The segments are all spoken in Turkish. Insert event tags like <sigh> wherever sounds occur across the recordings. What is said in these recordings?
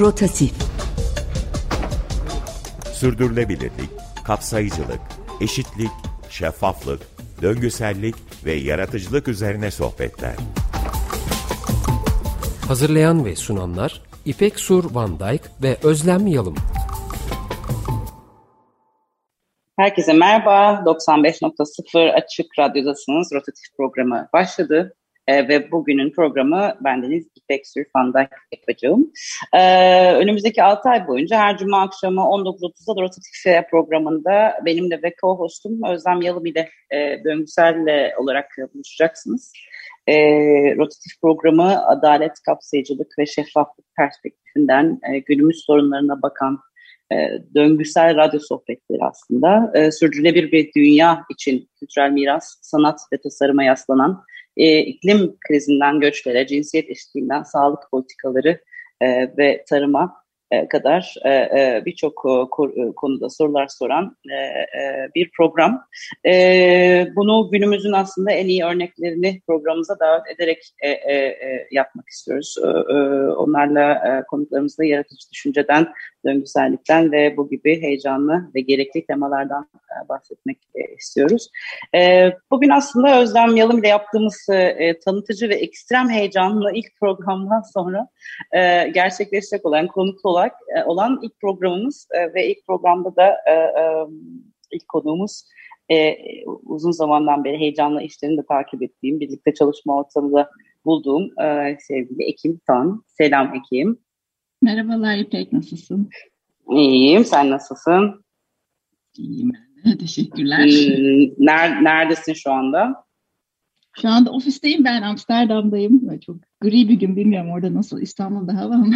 Rotatif Sürdürülebilirlik, kapsayıcılık, eşitlik, şeffaflık, döngüsellik ve yaratıcılık üzerine sohbetler. Hazırlayan ve sunanlar İpek Sur Van Dijk ve Özlem Yalım. Herkese merhaba. 95.0 Açık Radyo'dasınız. Rotatif programı başladı. E, ve bugünün programı bendeniz İpek Sürfan'da yapacağım. E, önümüzdeki 6 ay boyunca her cuma akşamı 19.30'da Rotatif programında benimle ve co-hostum Özlem Yalım ile e, döngüsel olarak buluşacaksınız. E, rotatif programı adalet, kapsayıcılık ve şeffaflık perspektifinden e, günümüz sorunlarına bakan e, döngüsel radyo sohbetleri aslında. E, sürdürülebilir bir dünya için kültürel miras, sanat ve tasarıma yaslanan e, iklim krizinden göçlere, cinsiyet eşitliğinden sağlık politikaları e, ve tarıma e, kadar e, e, birçok konuda sorular soran bir program. Bunu günümüzün aslında en iyi örneklerini programımıza davet ederek yapmak istiyoruz. Onlarla konuklarımızla yaratıcı düşünceden, döngüsellikten ve bu gibi heyecanlı ve gerekli temalardan bahsetmek istiyoruz. Bugün aslında Özlem Yalım ile yaptığımız tanıtıcı ve ekstrem heyecanlı ilk programdan sonra gerçekleşecek olan konuklu olarak e, olan ilk programımız e, ve ilk programda da e, ilk konuğumuz uzun zamandan beri heyecanla işlerini de takip ettiğim, birlikte çalışma ortamında bulduğum sevgili Ekim Tan. Selam Ekim. Merhabalar İpek, nasılsın? İyiyim, sen nasılsın? İyiyim <laughs> teşekkürler. Hmm, neredesin şu anda? Şu anda ofisteyim ben Amsterdam'dayım. Çok gri bir gün bilmiyorum orada nasıl İstanbul'da hava ama.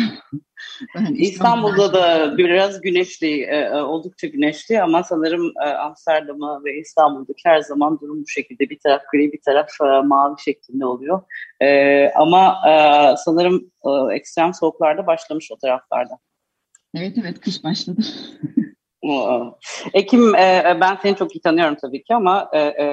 <laughs> ben İstanbul'da da biraz güneşli, e, e, oldukça güneşli ama sanırım e, Amsterdam'a ve İstanbul'daki her zaman durum bu şekilde. Bir taraf gri bir taraf mavi şeklinde oluyor. Ama sanırım ekstrem soğuklarda başlamış o taraflarda. Evet evet kış başladı. <laughs> Ekim, e, ben seni çok iyi tanıyorum tabii ki ama e, e,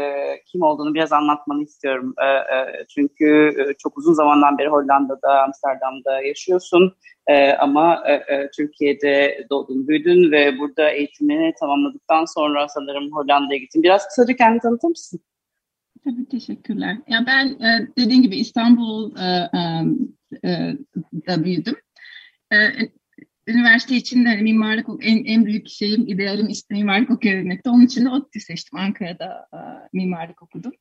kim olduğunu biraz anlatmanı istiyorum. E, e, çünkü e, çok uzun zamandan beri Hollanda'da, Amsterdam'da yaşıyorsun. E, ama e, e, Türkiye'de doğdun, büyüdün ve burada eğitimini tamamladıktan sonra sanırım Hollanda'ya gittin. Biraz kısaca kendini tanıtır mısın? Tabii teşekkürler. Ya ben e, dediğin gibi İstanbul'da e, e, e, büyüdüm. E, üniversite için de hani mimarlık en, en büyük şeyim, idealim işte mimarlık okuyabilmekti. Onun için de ODTÜ seçtim. Ankara'da a, mimarlık okudum.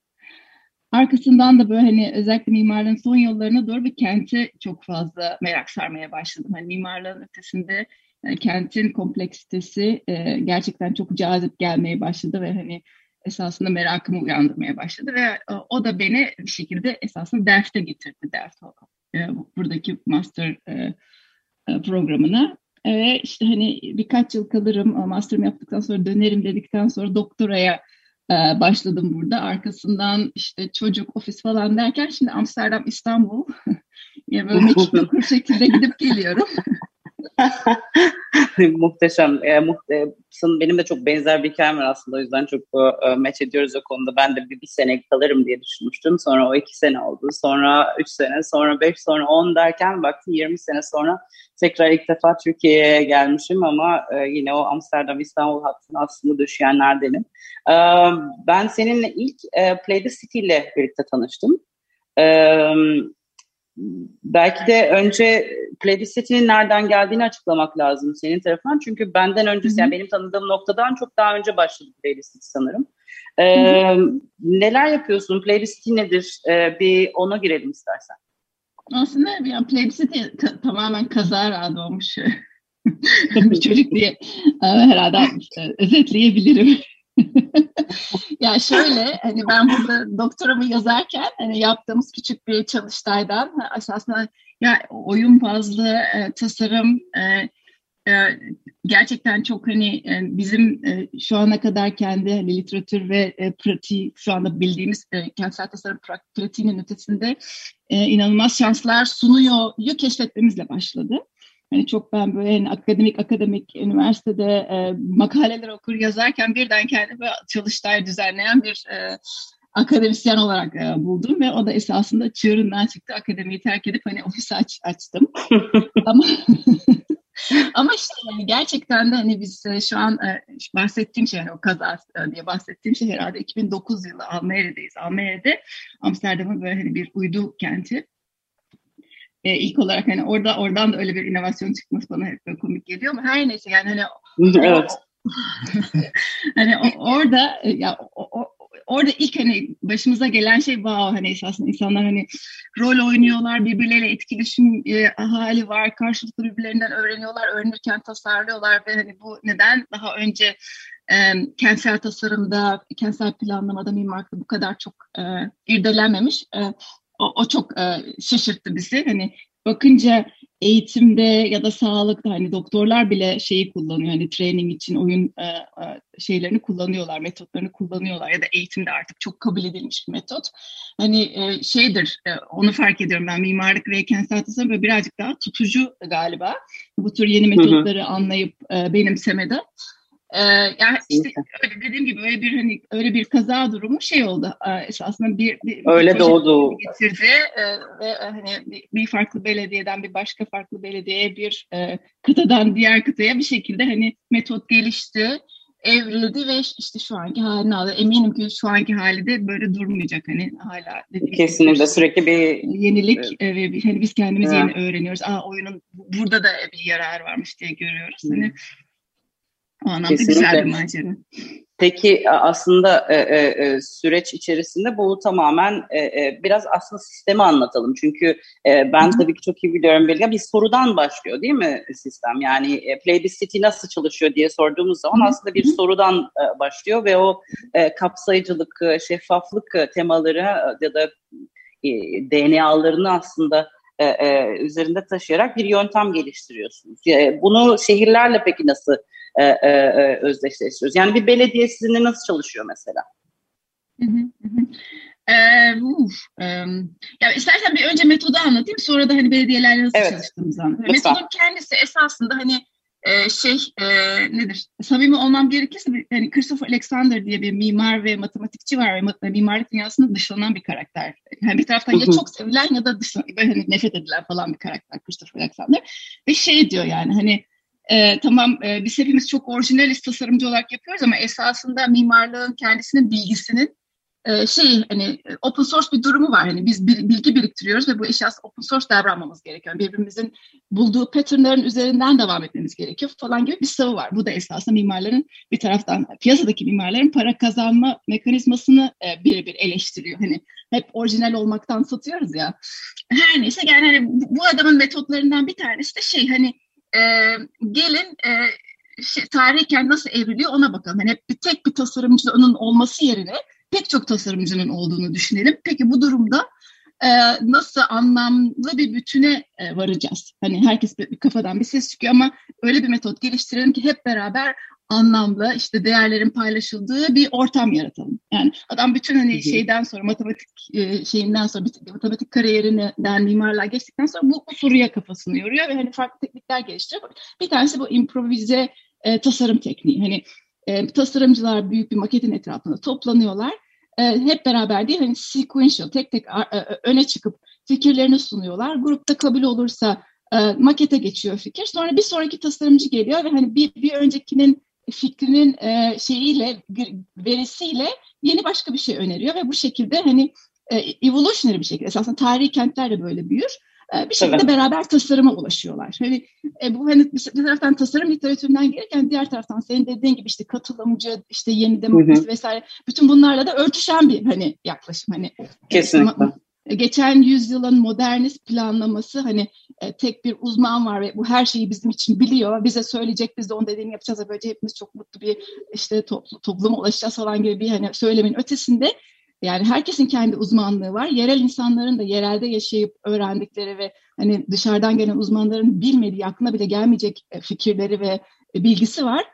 Arkasından da böyle hani özellikle mimarlığın son yıllarına doğru bir kente çok fazla merak sarmaya başladım. Hani mimarlığın ötesinde yani e, kentin kompleksitesi e, gerçekten çok cazip gelmeye başladı ve hani esasında merakımı uyandırmaya başladı ve e, o da beni bir şekilde esasında derste getirdi. Ders e, buradaki master e, e, programına. Ve işte hani birkaç yıl kalırım, e, master'ımı yaptıktan sonra dönerim dedikten sonra doktoraya e, başladım burada. Arkasından işte çocuk, ofis falan derken şimdi Amsterdam, İstanbul. <laughs> ya böyle <laughs> mekik şekilde gidip geliyorum. <laughs> Muhteşem. E, muhte benim de çok benzer bir hikayem var aslında. O yüzden çok e, match ediyoruz o konuda. Ben de bir, bir sene kalırım diye düşünmüştüm. Sonra o iki sene oldu. Sonra üç sene, sonra beş, sonra on derken baktım 20 sene sonra tekrar ilk defa Türkiye'ye gelmişim ama e, yine o Amsterdam İstanbul hattına aslında düşenlerdenim. E, ben seninle ilk e, Play the City ile birlikte tanıştım. E, belki de önce Plebiscit'in nereden geldiğini açıklamak lazım senin tarafından. Çünkü benden önce, yani benim tanıdığım noktadan çok daha önce başladı Plebiscit sanırım. Ee, neler yapıyorsun? Plebiscit nedir? Ee, bir ona girelim istersen. Aslında yani Plebiscit tamamen kazara doğmuş <laughs> <laughs> bir çocuk diye e, herhalde e, özetleyebilirim. <laughs> ya şöyle hani ben burada doktoramı yazarken hani yaptığımız küçük bir çalıştaydan esasında ya oyun bazlı e, tasarım e, e, gerçekten çok hani e, bizim e, şu ana kadar kendi hani, literatür ve e, pratiği şu anda bildiğimiz e, kentsel tasarım pratiğinin ötesinde e, inanılmaz şanslar sunuyor keşfetmemizle başladı. Hani çok ben böyle hani akademik akademik üniversitede e, makaleler okur yazarken birden kendime çalıştay düzenleyen bir e, akademisyen olarak e, buldum ve o da esasında çığırından çıktı. Akademiyi terk edip hani ofis aç, açtım. <laughs> Ama <laughs> Ama işte yani gerçekten de hani biz e, şu an e, bahsettiğim şey, yani o kaza e, diye bahsettiğim şey herhalde 2009 yılı Almanya'dayız. Almanya'da Amsterdam'ın böyle hani bir uydu kenti. Ee, ilk olarak hani orada oradan da öyle bir inovasyon çıkması bana hep böyle komik geliyor ama her neyse yani hani evet. <laughs> hani orada ya o, o, orada ilk hani başımıza gelen şey wow hani esasında insanlar hani rol oynuyorlar, birbirleriyle etkileşim e, hali var, karşılıklı birbirlerinden öğreniyorlar, öğrenirken tasarlıyorlar ve hani bu neden daha önce e, kentsel tasarımda, kentsel planlamada, mimarlıkta bu kadar çok e, irdelenmemiş. E, o, o çok e, şaşırttı bizi. Hani bakınca eğitimde ya da sağlıkta hani doktorlar bile şeyi kullanıyor hani training için oyun e, e, şeylerini kullanıyorlar, metotlarını kullanıyorlar ya da eğitimde artık çok kabul edilmiş bir metot. Hani e, şeydir e, onu fark ediyorum ben mimarlık ve kentsel tasarım böyle birazcık daha tutucu galiba bu tür yeni metotları hı hı. anlayıp e, benimsemede. Ee, yani işte öyle dediğim gibi öyle bir hani öyle bir kaza durumu şey oldu esasında bir, bir öyle bir doğdu getirdi e, ve e, hani bir, bir farklı belediyeden bir başka farklı belediyeye bir e, kıtadan diğer kıtaya bir şekilde hani metot gelişti evrildi ve işte şu anki halini aldı. Eminim ki şu anki hali de böyle durmayacak hani hala. Kesinlikle gibi, sürekli bir yenilik ve hani biz kendimiz evet. yeni öğreniyoruz. Aa oyunun burada da bir yarar varmış diye görüyoruz. Hani hmm. Hani o anlamda Kesinlikle. güzel bir macera. Peki aslında e, e, e, süreç içerisinde bu tamamen e, e, biraz aslında sistemi anlatalım. Çünkü e, ben tabii ki çok iyi biliyorum Bilge. Bir sorudan başlıyor değil mi sistem? Yani e, Play nasıl çalışıyor diye sorduğumuz zaman aslında bir sorudan e, başlıyor ve o e, kapsayıcılık, e, şeffaflık e, temaları e, ya da e, DNA'larını aslında e, e, üzerinde taşıyarak bir yöntem geliştiriyorsunuz. E, bunu şehirlerle peki nasıl e, e, e, özdeşleştiriyoruz. Yani bir belediye sizinle nasıl çalışıyor mesela? Hı hı hı. Ee, uf, e, ya istersen bir önce metodu anlatayım sonra da hani belediyelerle nasıl evet. çalıştığımızı anlatayım. Metodun kendisi esasında hani e, şey e, nedir? Samimi olmam gerekirse hani Christopher Alexander diye bir mimar ve matematikçi var ve mimarlık dünyasında dışlanan bir karakter. Yani bir taraftan ya çok sevilen ya da dışlanan, hani nefret edilen falan bir karakter Christopher Alexander. Ve şey diyor yani hani e, tamam e, biz hepimiz çok orijinaliz tasarımcı olarak yapıyoruz ama esasında mimarlığın kendisinin bilgisinin e, şey hani open source bir durumu var. Hani biz bir, bilgi biriktiriyoruz ve bu esas open source davranmamız gerekiyor. Birbirimizin bulduğu patternların üzerinden devam etmemiz gerekiyor falan gibi bir savı var. Bu da esasında mimarların bir taraftan piyasadaki mimarların para kazanma mekanizmasını e, birebir eleştiriyor. Hani hep orijinal olmaktan satıyoruz ya. Her neyse yani hani bu adamın metotlarından bir tanesi de şey hani e, gelin e, şey, tarihiken nasıl evriliyor ona bakalım. Hani hep bir tek bir tasarımcının olması yerine pek çok tasarımcının olduğunu düşünelim. Peki bu durumda e, nasıl anlamlı bir bütüne e, varacağız? Hani herkes bir, bir kafadan bir ses çıkıyor ama öyle bir metot geliştirelim ki hep beraber anlamlı işte değerlerin paylaşıldığı bir ortam yaratalım. Yani adam bütün hani şeyden sonra matematik e, şeyinden sonra matematik kariyerinden mimarlığa geçtikten sonra bu, bu soruya kafasını yoruyor ve hani farklı teknikler geliştiriyor. Bir tanesi bu improvize e, tasarım tekniği. Hani e, tasarımcılar büyük bir maketin etrafında toplanıyorlar. E, hep beraber değil hani sequential tek tek e, öne çıkıp fikirlerini sunuyorlar. Grupta kabul olursa e, makete geçiyor fikir. Sonra bir sonraki tasarımcı geliyor ve hani bir, bir öncekinin fikrinin e, şeyiyle verisiyle yeni başka bir şey öneriyor ve bu şekilde hani e, evolutionary bir şekilde esasında tarihi kentler de böyle büyür. E, bir şekilde evet. beraber tasarıma ulaşıyorlar. Hani e, bu hani bir, taraftan tasarım literatüründen gelirken diğer taraftan senin dediğin gibi işte katılımcı, işte yeni demokrasi vesaire bütün bunlarla da örtüşen bir hani yaklaşım hani. Kesinlikle. E, geçen yüzyılın modernist planlaması hani e, tek bir uzman var ve bu her şeyi bizim için biliyor. Bize söyleyecek biz de onun dediğini yapacağız böylece hepimiz çok mutlu bir işte toplu, topluma ulaşacağız falan gibi bir hani söylemin ötesinde yani herkesin kendi uzmanlığı var. Yerel insanların da yerelde yaşayıp öğrendikleri ve hani dışarıdan gelen uzmanların bilmediği, aklına bile gelmeyecek e, fikirleri ve bilgisi var.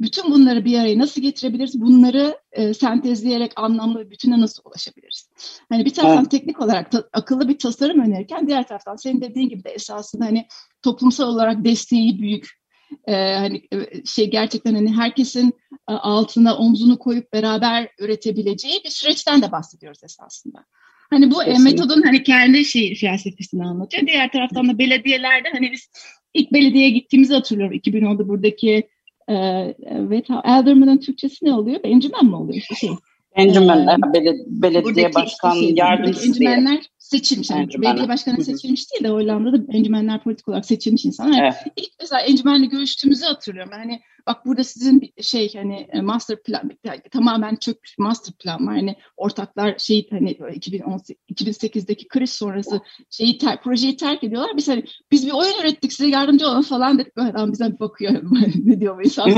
Bütün bunları bir araya nasıl getirebiliriz? Bunları e, sentezleyerek anlamlı bir bütüne nasıl ulaşabiliriz? Hani bir taraftan evet. teknik olarak ta, akıllı bir tasarım önerirken diğer taraftan senin dediğin gibi de esasında hani toplumsal olarak desteği büyük e, hani e, şey gerçekten hani herkesin e, altına omzunu koyup beraber üretebileceği bir süreçten de bahsediyoruz esasında. Hani bu e, metodun hani kendi şey felsefesini anlatıyor. Diğer taraftan da belediyelerde hani biz ilk belediyeye gittiğimizi hatırlıyorum. 2010'da buradaki e, evet Elderman'ın Türkçesi ne oluyor? Encümen mi oluyor işte şey? Encümenler, ee, belediye, belediye başkan şey, yardımcısı Encümenler diye. seçilmiş. Yani belediye başkanı seçilmiş değil de Hollanda'da encümenler politik olarak seçilmiş insanlar. Evet. İlk mesela encümenle görüştüğümüzü hatırlıyorum. Yani bak burada sizin bir şey hani e, master plan yani tamamen çökmüş master plan var. Hani ortaklar şey hani 2018, 2008'deki kriz sonrası şeyi ter, projeyi terk ediyorlar. Biz hani biz bir oyun ürettik size yardımcı olun falan dedik. Böyle adam bize bakıyor. <laughs> ne diyor bu insanlar?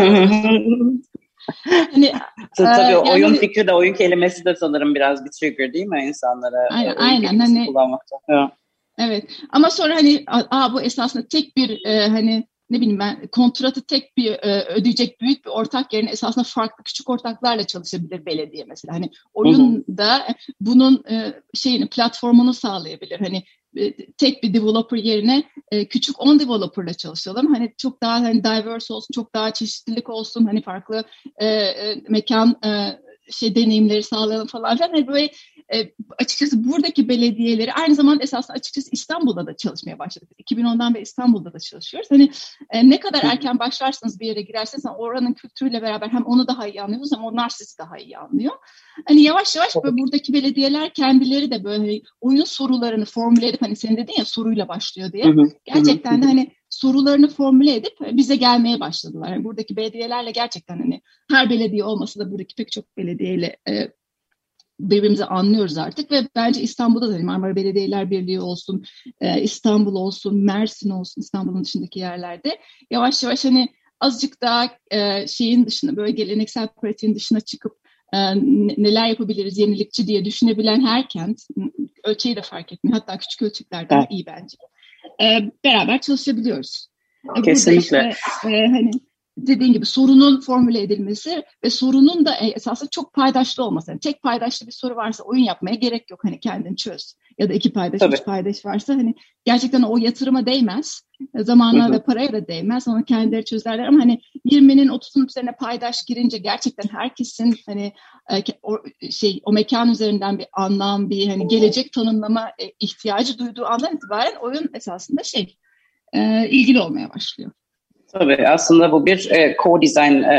hani, <laughs> Tabii e, yani, oyun fikri de oyun kelimesi de sanırım biraz bir trigger değil mi insanlara? Aynen, aynen. Hani, kullanmakta. Evet. evet. Ama sonra hani aa, bu esasında tek bir e, hani ne bileyim ben kontratı tek bir e, ödeyecek büyük bir ortak yerine esasında farklı küçük ortaklarla çalışabilir belediye mesela. Hani oyunda bunun e, şeyini platformunu sağlayabilir. Hani e, tek bir developer yerine e, küçük 10 developerla çalışalım. Hani çok daha hani diverse olsun, çok daha çeşitlilik olsun. Hani farklı e, e, mekan e, şey deneyimleri sağlayalım falan filan. Hani böyle e, açıkçası buradaki belediyeleri aynı zamanda esasında açıkçası İstanbul'da da çalışmaya başladık. 2010'dan beri İstanbul'da da çalışıyoruz. Hani e, ne kadar erken başlarsınız bir yere girerseniz hani oranın kültürüyle beraber hem onu daha iyi anlıyorsunuz hem onlar sizi daha iyi anlıyor. Hani yavaş yavaş böyle buradaki belediyeler kendileri de böyle hani oyun sorularını formüle edip hani senin dedin ya soruyla başlıyor diye. Gerçekten de hani sorularını formüle edip bize gelmeye başladılar. Yani buradaki belediyelerle gerçekten hani her belediye olmasa da buradaki pek çok belediyeyle e, birbirimizi anlıyoruz artık ve bence İstanbul'da da Marmara Belediyeler Birliği olsun, e, İstanbul olsun, Mersin olsun İstanbul'un dışındaki yerlerde yavaş yavaş hani azıcık daha e, şeyin dışına böyle geleneksel pratiğin dışına çıkıp e, neler yapabiliriz yenilikçi diye düşünebilen her kent ölçeği de fark etmiyor. Hatta küçük ölçeklerden evet. iyi bence. E, beraber çalışabiliyoruz. Kesinlikle. Işte, e, hani dediğin gibi sorunun formüle edilmesi ve sorunun da esasında çok paydaşlı olması. Yani tek paydaşlı bir soru varsa oyun yapmaya gerek yok. Hani kendini çöz. Ya da iki paydaş, Tabii. üç paydaş varsa hani gerçekten o yatırıma değmez. Zamana ve paraya da değmez. Onu kendileri çözerler ama hani 20'nin 30'un üzerine paydaş girince gerçekten herkesin hani e, o, şey o mekan üzerinden bir anlam, bir hani gelecek tanımlama e, ihtiyacı duyduğu andan itibaren oyun esasında şey e, ilgili olmaya başlıyor. Tabii aslında bu bir e, co-design e,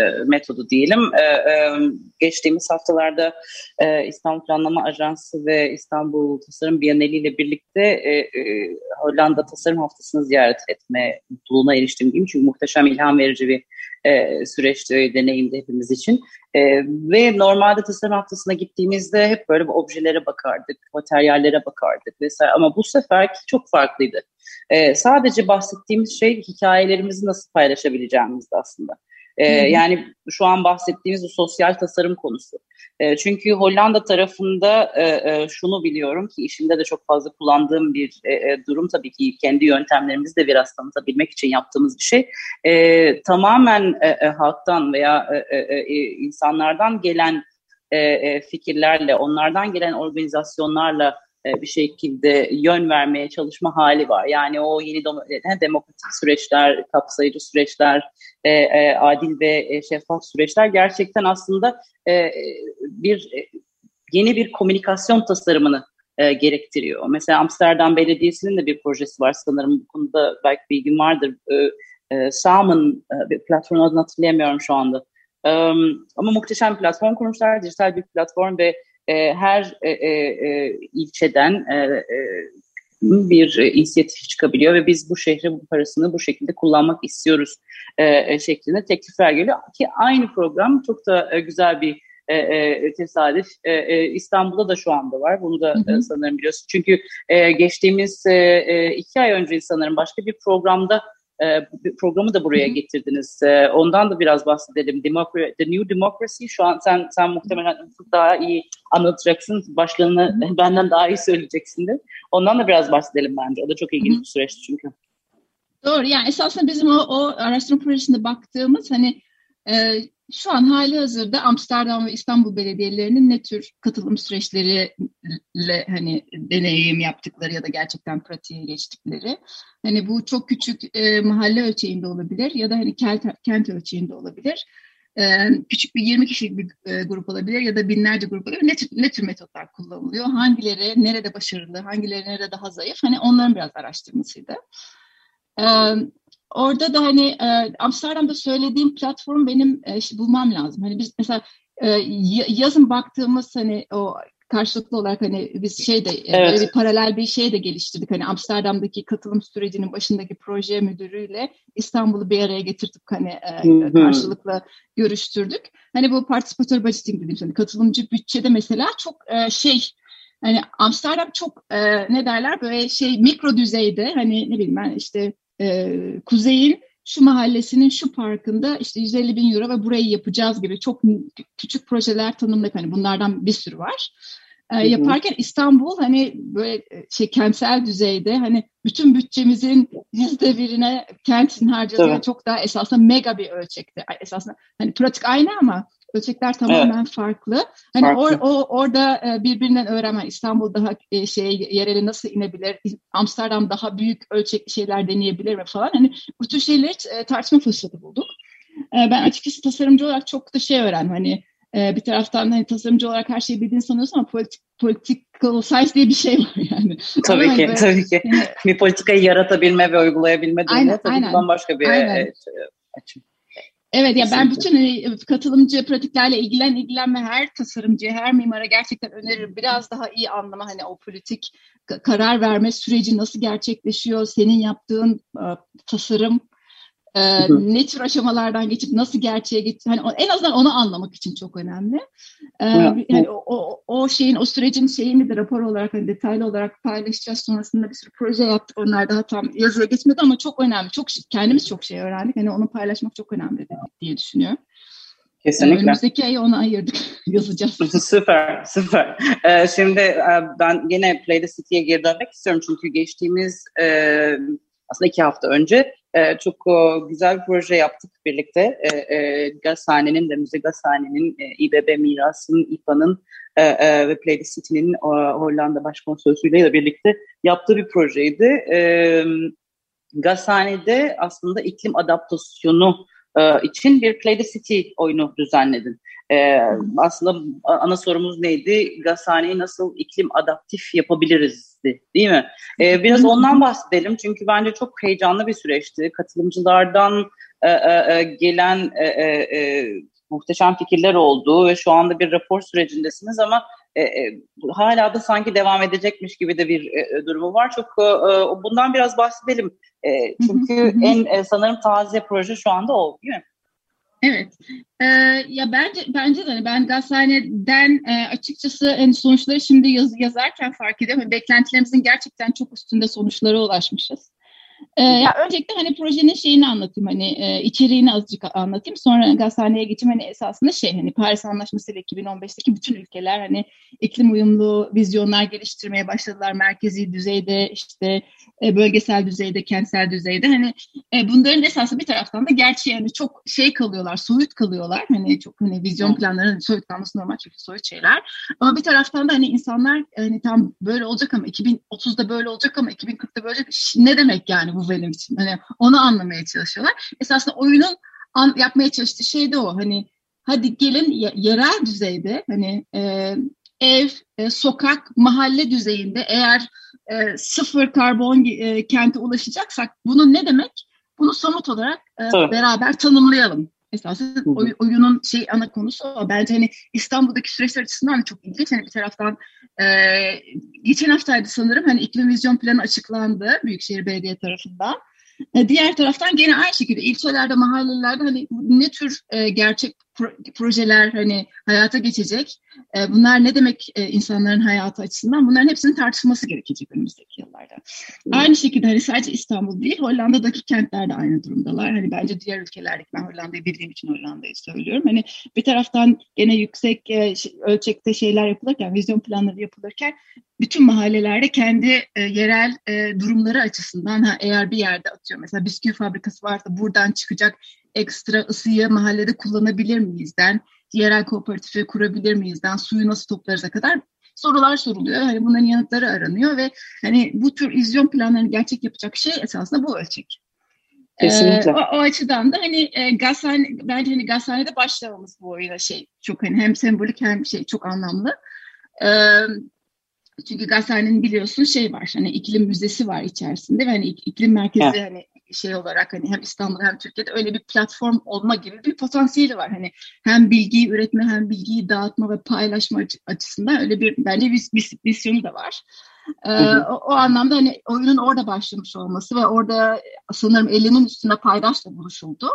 e, metodu diyelim. E, e, geçtiğimiz haftalarda e, İstanbul Planlama Ajansı ve İstanbul Tasarım Biyaneli ile birlikte e, e, Hollanda Tasarım Haftası'nı ziyaret etme mutluluğuna eriştim diyeyim. Çünkü muhteşem ilham verici bir e, süreçti, deneyimdi hepimiz için. E, ve normalde tasarım haftasına gittiğimizde hep böyle objelere bakardık, materyallere bakardık vesaire. Ama bu sefer çok farklıydı. E, sadece bahsettiğimiz şey hikayelerimizi nasıl paylaşabileceğimizdi aslında. E, yani şu an bahsettiğimiz bu sosyal tasarım konusu. E, çünkü Hollanda tarafında e, e, şunu biliyorum ki işimde de çok fazla kullandığım bir e, e, durum tabii ki kendi yöntemlerimizi de biraz tanıtabilmek için yaptığımız bir şey. E, tamamen e, e, halktan veya e, e, e, insanlardan gelen e, e, fikirlerle, onlardan gelen organizasyonlarla e, bir şekilde yön vermeye çalışma hali var. Yani o yeni demokratik süreçler, kapsayıcı süreçler, e, e, adil ve e, şeffaf süreçler gerçekten aslında e, bir e, yeni bir komünikasyon tasarımını e, gerektiriyor. Mesela Amsterdam Belediyesi'nin de bir projesi var sanırım bu konuda belki bilgim vardır. E, e, Salmon e, adını hatırlayamıyorum şu anda. E, ama muhteşem bir platform kurmuşlar, dijital bir platform ve e, her e, e, e, ilçeden e, e, bir inisiyatif çıkabiliyor ve biz bu şehre bu parasını bu şekilde kullanmak istiyoruz e, e, şeklinde teklifler geliyor ki aynı program çok da e, güzel bir e, e, tesadüf e, e, İstanbul'da da şu anda var. Bunu da hı hı. E, sanırım biliyorsun. Çünkü e, geçtiğimiz e, e, iki ay önce sanırım başka bir programda e, programı da buraya getirdiniz. E, ondan da biraz bahsedelim. The New Democracy şu an sen sen muhtemelen daha iyi anlatacaksın. Başlığını <laughs> benden daha iyi söyleyeceksindir. Ondan da biraz bahsedelim bence. O da çok ilginç bir süreçti çünkü. Doğru. Yani esasında bizim o, o araştırma projesinde baktığımız hani e, şu an hali hazırda Amsterdam ve İstanbul belediyelerinin ne tür katılım süreçleri kentle hani deneyim yaptıkları ya da gerçekten pratiğe geçtikleri. Hani bu çok küçük e, mahalle ölçeğinde olabilir ya da hani kent, kent ölçeğinde olabilir. E, küçük bir 20 kişilik bir e, grup olabilir ya da binlerce grup olabilir. Ne tür, ne tür metotlar kullanılıyor? Hangileri nerede başarılı, hangileri nerede daha zayıf? Hani onların biraz araştırmasıydı. E, orada da hani e, Amsterdam'da söylediğim platform benim e, işte bulmam lazım. Hani biz mesela e, yazın baktığımız hani o karşılıklı olarak hani biz şey de evet. böyle bir paralel bir şey de geliştirdik. Hani Amsterdam'daki katılım sürecinin başındaki proje müdürüyle İstanbul'u bir araya getirdik hani e, karşılıklı görüştürdük. Hani bu participatory budgeting dediğimiz hani katılımcı bütçede mesela çok e, şey hani Amsterdam çok e, ne derler böyle şey mikro düzeyde hani ne bileyim ben işte e, kuzeyin şu mahallesinin şu parkında işte 150 bin euro ve burayı yapacağız gibi çok küçük projeler tanımladık. Hani bunlardan bir sürü var. E, yaparken İstanbul hani böyle e, şey kentsel düzeyde hani bütün bütçemizin yüzde birine kentin harcadığı evet. çok daha esasında mega bir ölçekte. Esasında hani pratik aynı ama ölçekler tamamen evet. farklı. Hani farklı. Or, o, orada e, birbirinden öğrenmen İstanbul daha e, şey yereli nasıl inebilir, Amsterdam daha büyük ölçekli şeyler deneyebilir mi falan. Hani bu tür şeyleri e, tartışma fırsatı bulduk. Ben açıkçası tasarımcı olarak çok da şey öğrendim. Hani bir taraftan hani tasarımcı olarak her şeyi bildiğini sanıyorsun ama politik, political science diye bir şey var <laughs> yani. Tabii ama ki, böyle, tabii ki. Yani, bir politikayı yaratabilme ve uygulayabilme durumu tabii aynen. bambaşka bir aynen. açım. Evet ya ben bütün hani, katılımcı pratiklerle ilgilen ilgilenme her tasarımcıya, her mimara gerçekten öneririm. Biraz daha iyi anlama hani o politik karar verme süreci nasıl gerçekleşiyor, senin yaptığın uh, tasarım e, ne tür aşamalardan geçip nasıl gerçeğe geç hani en azından onu anlamak için çok önemli. E, yani o, o, o şeyin o sürecin şeyini de rapor olarak hani detaylı olarak paylaşacağız. Sonrasında bir sürü proje yaptık. Onlar daha tam yazıya geçmedi ama çok önemli. Çok kendimiz çok şey öğrendik. Hani onu paylaşmak çok önemli diye düşünüyorum. Kesinlikle. Önümüzdeki ay ona ayırdık. <laughs> Yazacağız. <laughs> süper, süper. Ee, şimdi e, ben yine Play the City'ye geri dönmek istiyorum. Çünkü geçtiğimiz e, aslında iki hafta önce e, çok e, güzel bir proje yaptık birlikte. E, e, Gazhane'nin de Müze Gazhane'nin, e, İBB Miras'ın, İPA'nın e, e, ve Play the City'nin e, Hollanda Başkonsolosluğu'yla birlikte yaptığı bir projeydi. E, Gazhane'de aslında iklim adaptasyonu e, için bir Play the City oyunu düzenledin. E, aslında ana sorumuz neydi? Gazhaneyi nasıl iklim adaptif yapabilirizdi değil mi? E, biraz ondan bahsedelim çünkü bence çok heyecanlı bir süreçti. Katılımcılardan e, e, e gelen e, e, e, muhteşem fikirler oldu ve şu anda bir rapor sürecindesiniz ama e, e, hala da sanki devam edecekmiş gibi de bir e, durumu var. Çok e, e bundan biraz bahsedelim. E, çünkü en e, sanırım taze proje şu anda o değil mi? Evet. Ee, ya bence bence de hani ben Gazhane'den e, açıkçası en sonuçları şimdi yaz, yazarken fark ediyorum. Beklentilerimizin gerçekten çok üstünde sonuçlara ulaşmışız. Ee, ya öncelikle hani projenin şeyini anlatayım hani e, içeriğini azıcık anlatayım. Sonra gazhaneye geçeyim. Hani esasında şey hani Paris Anlaşması ile 2015'teki bütün ülkeler hani iklim uyumlu vizyonlar geliştirmeye başladılar. Merkezi düzeyde işte e, bölgesel düzeyde kentsel düzeyde. Hani e, bunların esası bir taraftan da gerçi yani çok şey kalıyorlar soyut kalıyorlar. Hani çok hani vizyon planlarının soyut kalması normal çünkü soyut şeyler. Ama bir taraftan da hani insanlar hani tam böyle olacak ama 2030'da böyle olacak ama 2040'da böyle olacak. Ne demek yani? bu bu benim için. Hani onu anlamaya çalışıyorlar. Esasında oyunun an, yapmaya çalıştığı şey de o. Hani hadi gelin yerel düzeyde hani e, ev, e, sokak, mahalle düzeyinde eğer e, sıfır karbon e, kente ulaşacaksak bunun ne demek? Bunu somut olarak e, beraber tanımlayalım. Esasında oy, oyunun şey ana konusu o. Bence hani İstanbul'daki süreçler açısından da çok ilginç. Hani bir taraftan e, geçen haftaydı sanırım hani iklim vizyon planı açıklandı Büyükşehir Belediye tarafından. E, diğer taraftan gene aynı şekilde ilçelerde, mahallelerde hani ne tür e, gerçek projeler hani hayata geçecek. E, bunlar ne demek e, insanların hayatı açısından? Bunların hepsinin tartışılması gerekecek önümüzdeki yıllarda. Hmm. Aynı şekilde hani sadece İstanbul değil, Hollanda'daki kentler de aynı durumdalar. Hani bence diğer ülkelerdeki, ben Hollanda'yı bildiğim için Hollanda'yı söylüyorum. Hani bir taraftan gene yüksek e, ölçekte şeyler yapılırken, vizyon planları yapılırken bütün mahallelerde kendi e, yerel e, durumları açısından ha, eğer bir yerde atıyor mesela bisküvi fabrikası varsa buradan çıkacak ekstra ısıyı mahallede kullanabilir miyizden, yerel kooperatifi kurabilir miyizden, suyu nasıl toplarıza kadar sorular soruluyor. Hani bunların yanıtları aranıyor ve hani bu tür izyon planlarını gerçek yapacak şey esasında bu ölçek. Kesinlikle. Ee, o, o açıdan da hani e, gazhane, bence hani gazhanede başlamamız bu oyuna şey çok hani hem sembolik hem şey çok anlamlı. Ee, çünkü gazhanenin biliyorsun şey var hani iklim müzesi var içerisinde ve hani iklim merkezi evet. hani şey olarak hani hem İstanbul hem Türkiye'de öyle bir platform olma gibi bir potansiyeli var. Hani hem bilgiyi üretme hem bilgiyi dağıtma ve paylaşma açısından öyle bir bence bir, bir misyonu da var. Ee, o, o anlamda hani oyunun orada başlamış olması ve orada sanırım 50'nin üstünde paydaşla buluşuldu.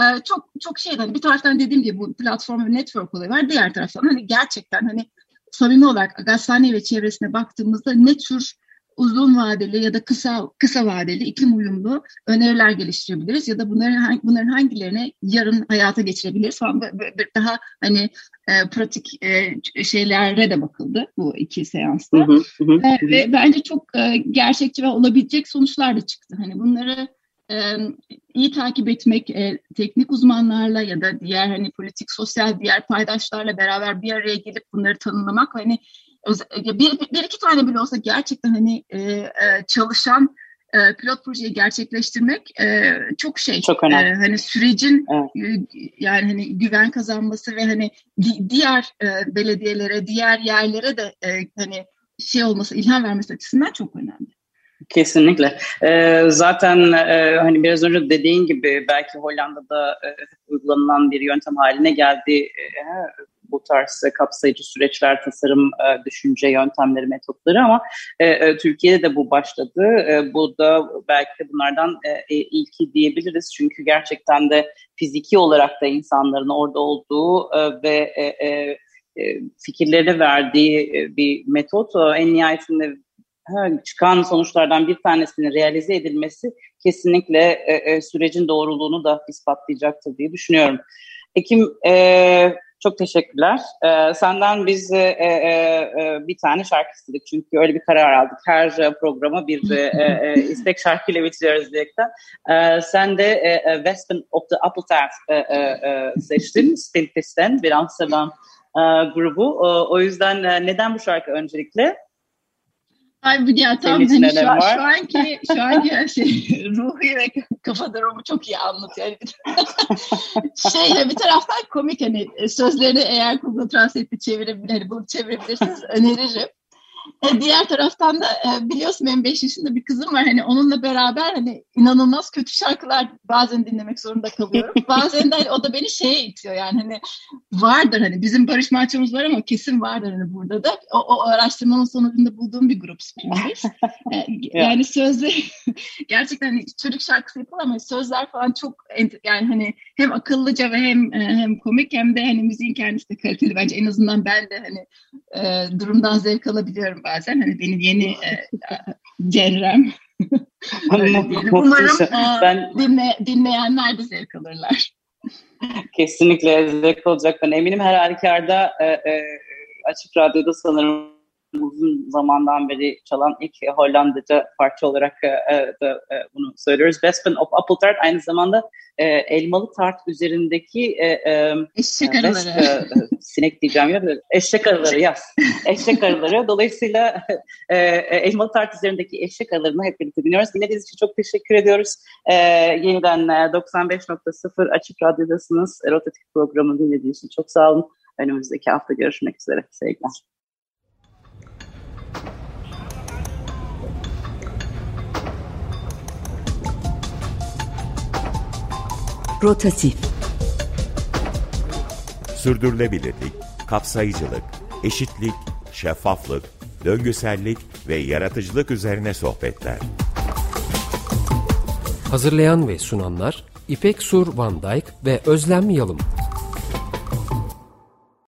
Ee, çok çok şeyden hani bir taraftan dediğim gibi bu platform ve network olayı var. Diğer taraftan hani gerçekten hani samimi olarak Gazhane ve çevresine baktığımızda ne tür uzun vadeli ya da kısa kısa vadeli iklim uyumlu öneriler geliştirebiliriz ya da bunların bunların hangilerine yarın hayata geçirebiliriz falan bir daha hani e, pratik e, şeylere de bakıldı bu iki seansta hı hı, hı, ve, hı. ve bence çok e, gerçekçi ve olabilecek sonuçlar da çıktı. Hani bunları e, iyi takip etmek, e, teknik uzmanlarla ya da diğer hani politik, sosyal diğer paydaşlarla beraber bir araya gelip bunları tanımlamak hani bir, bir iki tane bile olsa gerçekten hani e, e, çalışan e, pilot projeyi gerçekleştirmek e, çok şey. Çok önemli. E, hani sürecin evet. e, yani hani güven kazanması ve hani di, diğer e, belediyelere, diğer yerlere de e, hani şey olması, ilham vermesi açısından çok önemli. Kesinlikle. Ee, zaten e, hani biraz önce dediğin gibi belki Hollanda'da e, uygulanılan bir yöntem haline geldi. E, bu tarz kapsayıcı süreçler, tasarım, e, düşünce yöntemleri, metotları ama e, e, Türkiye'de de bu başladı. Bu da belki bunlardan ilki diyebiliriz. Çünkü gerçekten de fiziki olarak da insanların orada olduğu ve fikirleri verdiği bir metot en nihayetinde çıkan sonuçlardan bir tanesinin realize edilmesi kesinlikle sürecin doğruluğunu da ispatlayacaktır diye düşünüyorum. Ekim e, çok teşekkürler. Ee, senden biz e, e, e, bir tane şarkı istedik çünkü öyle bir karar aldık. Her e, programa bir e, e, e <laughs> istek şarkıyla bitiriyoruz diyerekten. Ee, sen de e, e, Western of the Appletart e, e, e, seçtin. <laughs> Stiltis'ten bir Amsterdam e, grubu. O, o yüzden e, neden bu şarkı öncelikle? Ay ya tam hani şu, şu, anki şu anki şey <laughs> ruhi ve kafa durumu çok iyi anlatıyor. şey bir taraftan komik hani sözlerini eğer Google Translate'de çevirebilir, hani bunu çevirebilirsiniz öneririm. E, diğer taraftan da e, biliyorsun benim 5 yaşında bir kızım var. Hani onunla beraber hani inanılmaz kötü şarkılar bazen dinlemek zorunda kalıyorum. <laughs> Bazen de hani, o da beni şeye itiyor yani hani vardır hani bizim Barış Manço'muz var ama kesin vardır hani burada da. O, o araştırmanın sonucunda bulduğum bir grup Springfish. E, <laughs> yani sözleri <laughs> gerçekten hani çocuk şarkısı yapılır ama sözler falan çok yani hani hem akıllıca ve hem hem komik hem de hani müziğin kendisi de kaliteli bence en azından ben de hani e, durumdan zevk alabiliyorum bazen. Hani benim yeni e, cerrem. <laughs> Umarım ben... dinle, dinleyenler de zevk alırlar. Kesinlikle zevk olacak. Ben eminim her halükarda e, e, Açık Radyo'da sanırım uzun zamandan beri çalan ilk Hollandaca parça olarak e, e, da e, bunu söylüyoruz. Wespen of Apple Tart aynı zamanda e, elmalı tart üzerindeki e, e, eşek arıları. E, sinek diyeceğim ya eşek arıları yaz. eşek arıları. Dolayısıyla e, elmalı tart üzerindeki eşek arılarını hep birlikte dinliyoruz. Dinlediğiniz için çok teşekkür ediyoruz. E, yeniden 95.0 Açık Radyo'dasınız. Rotatif programını dinlediğiniz için çok sağ olun. Önümüzdeki hafta görüşmek üzere. Sevgiler. Rotatif Sürdürülebilirlik, kapsayıcılık, eşitlik, şeffaflık, döngüsellik ve yaratıcılık üzerine sohbetler. Hazırlayan ve sunanlar İpek Sur Van Dijk ve Özlem Yalım.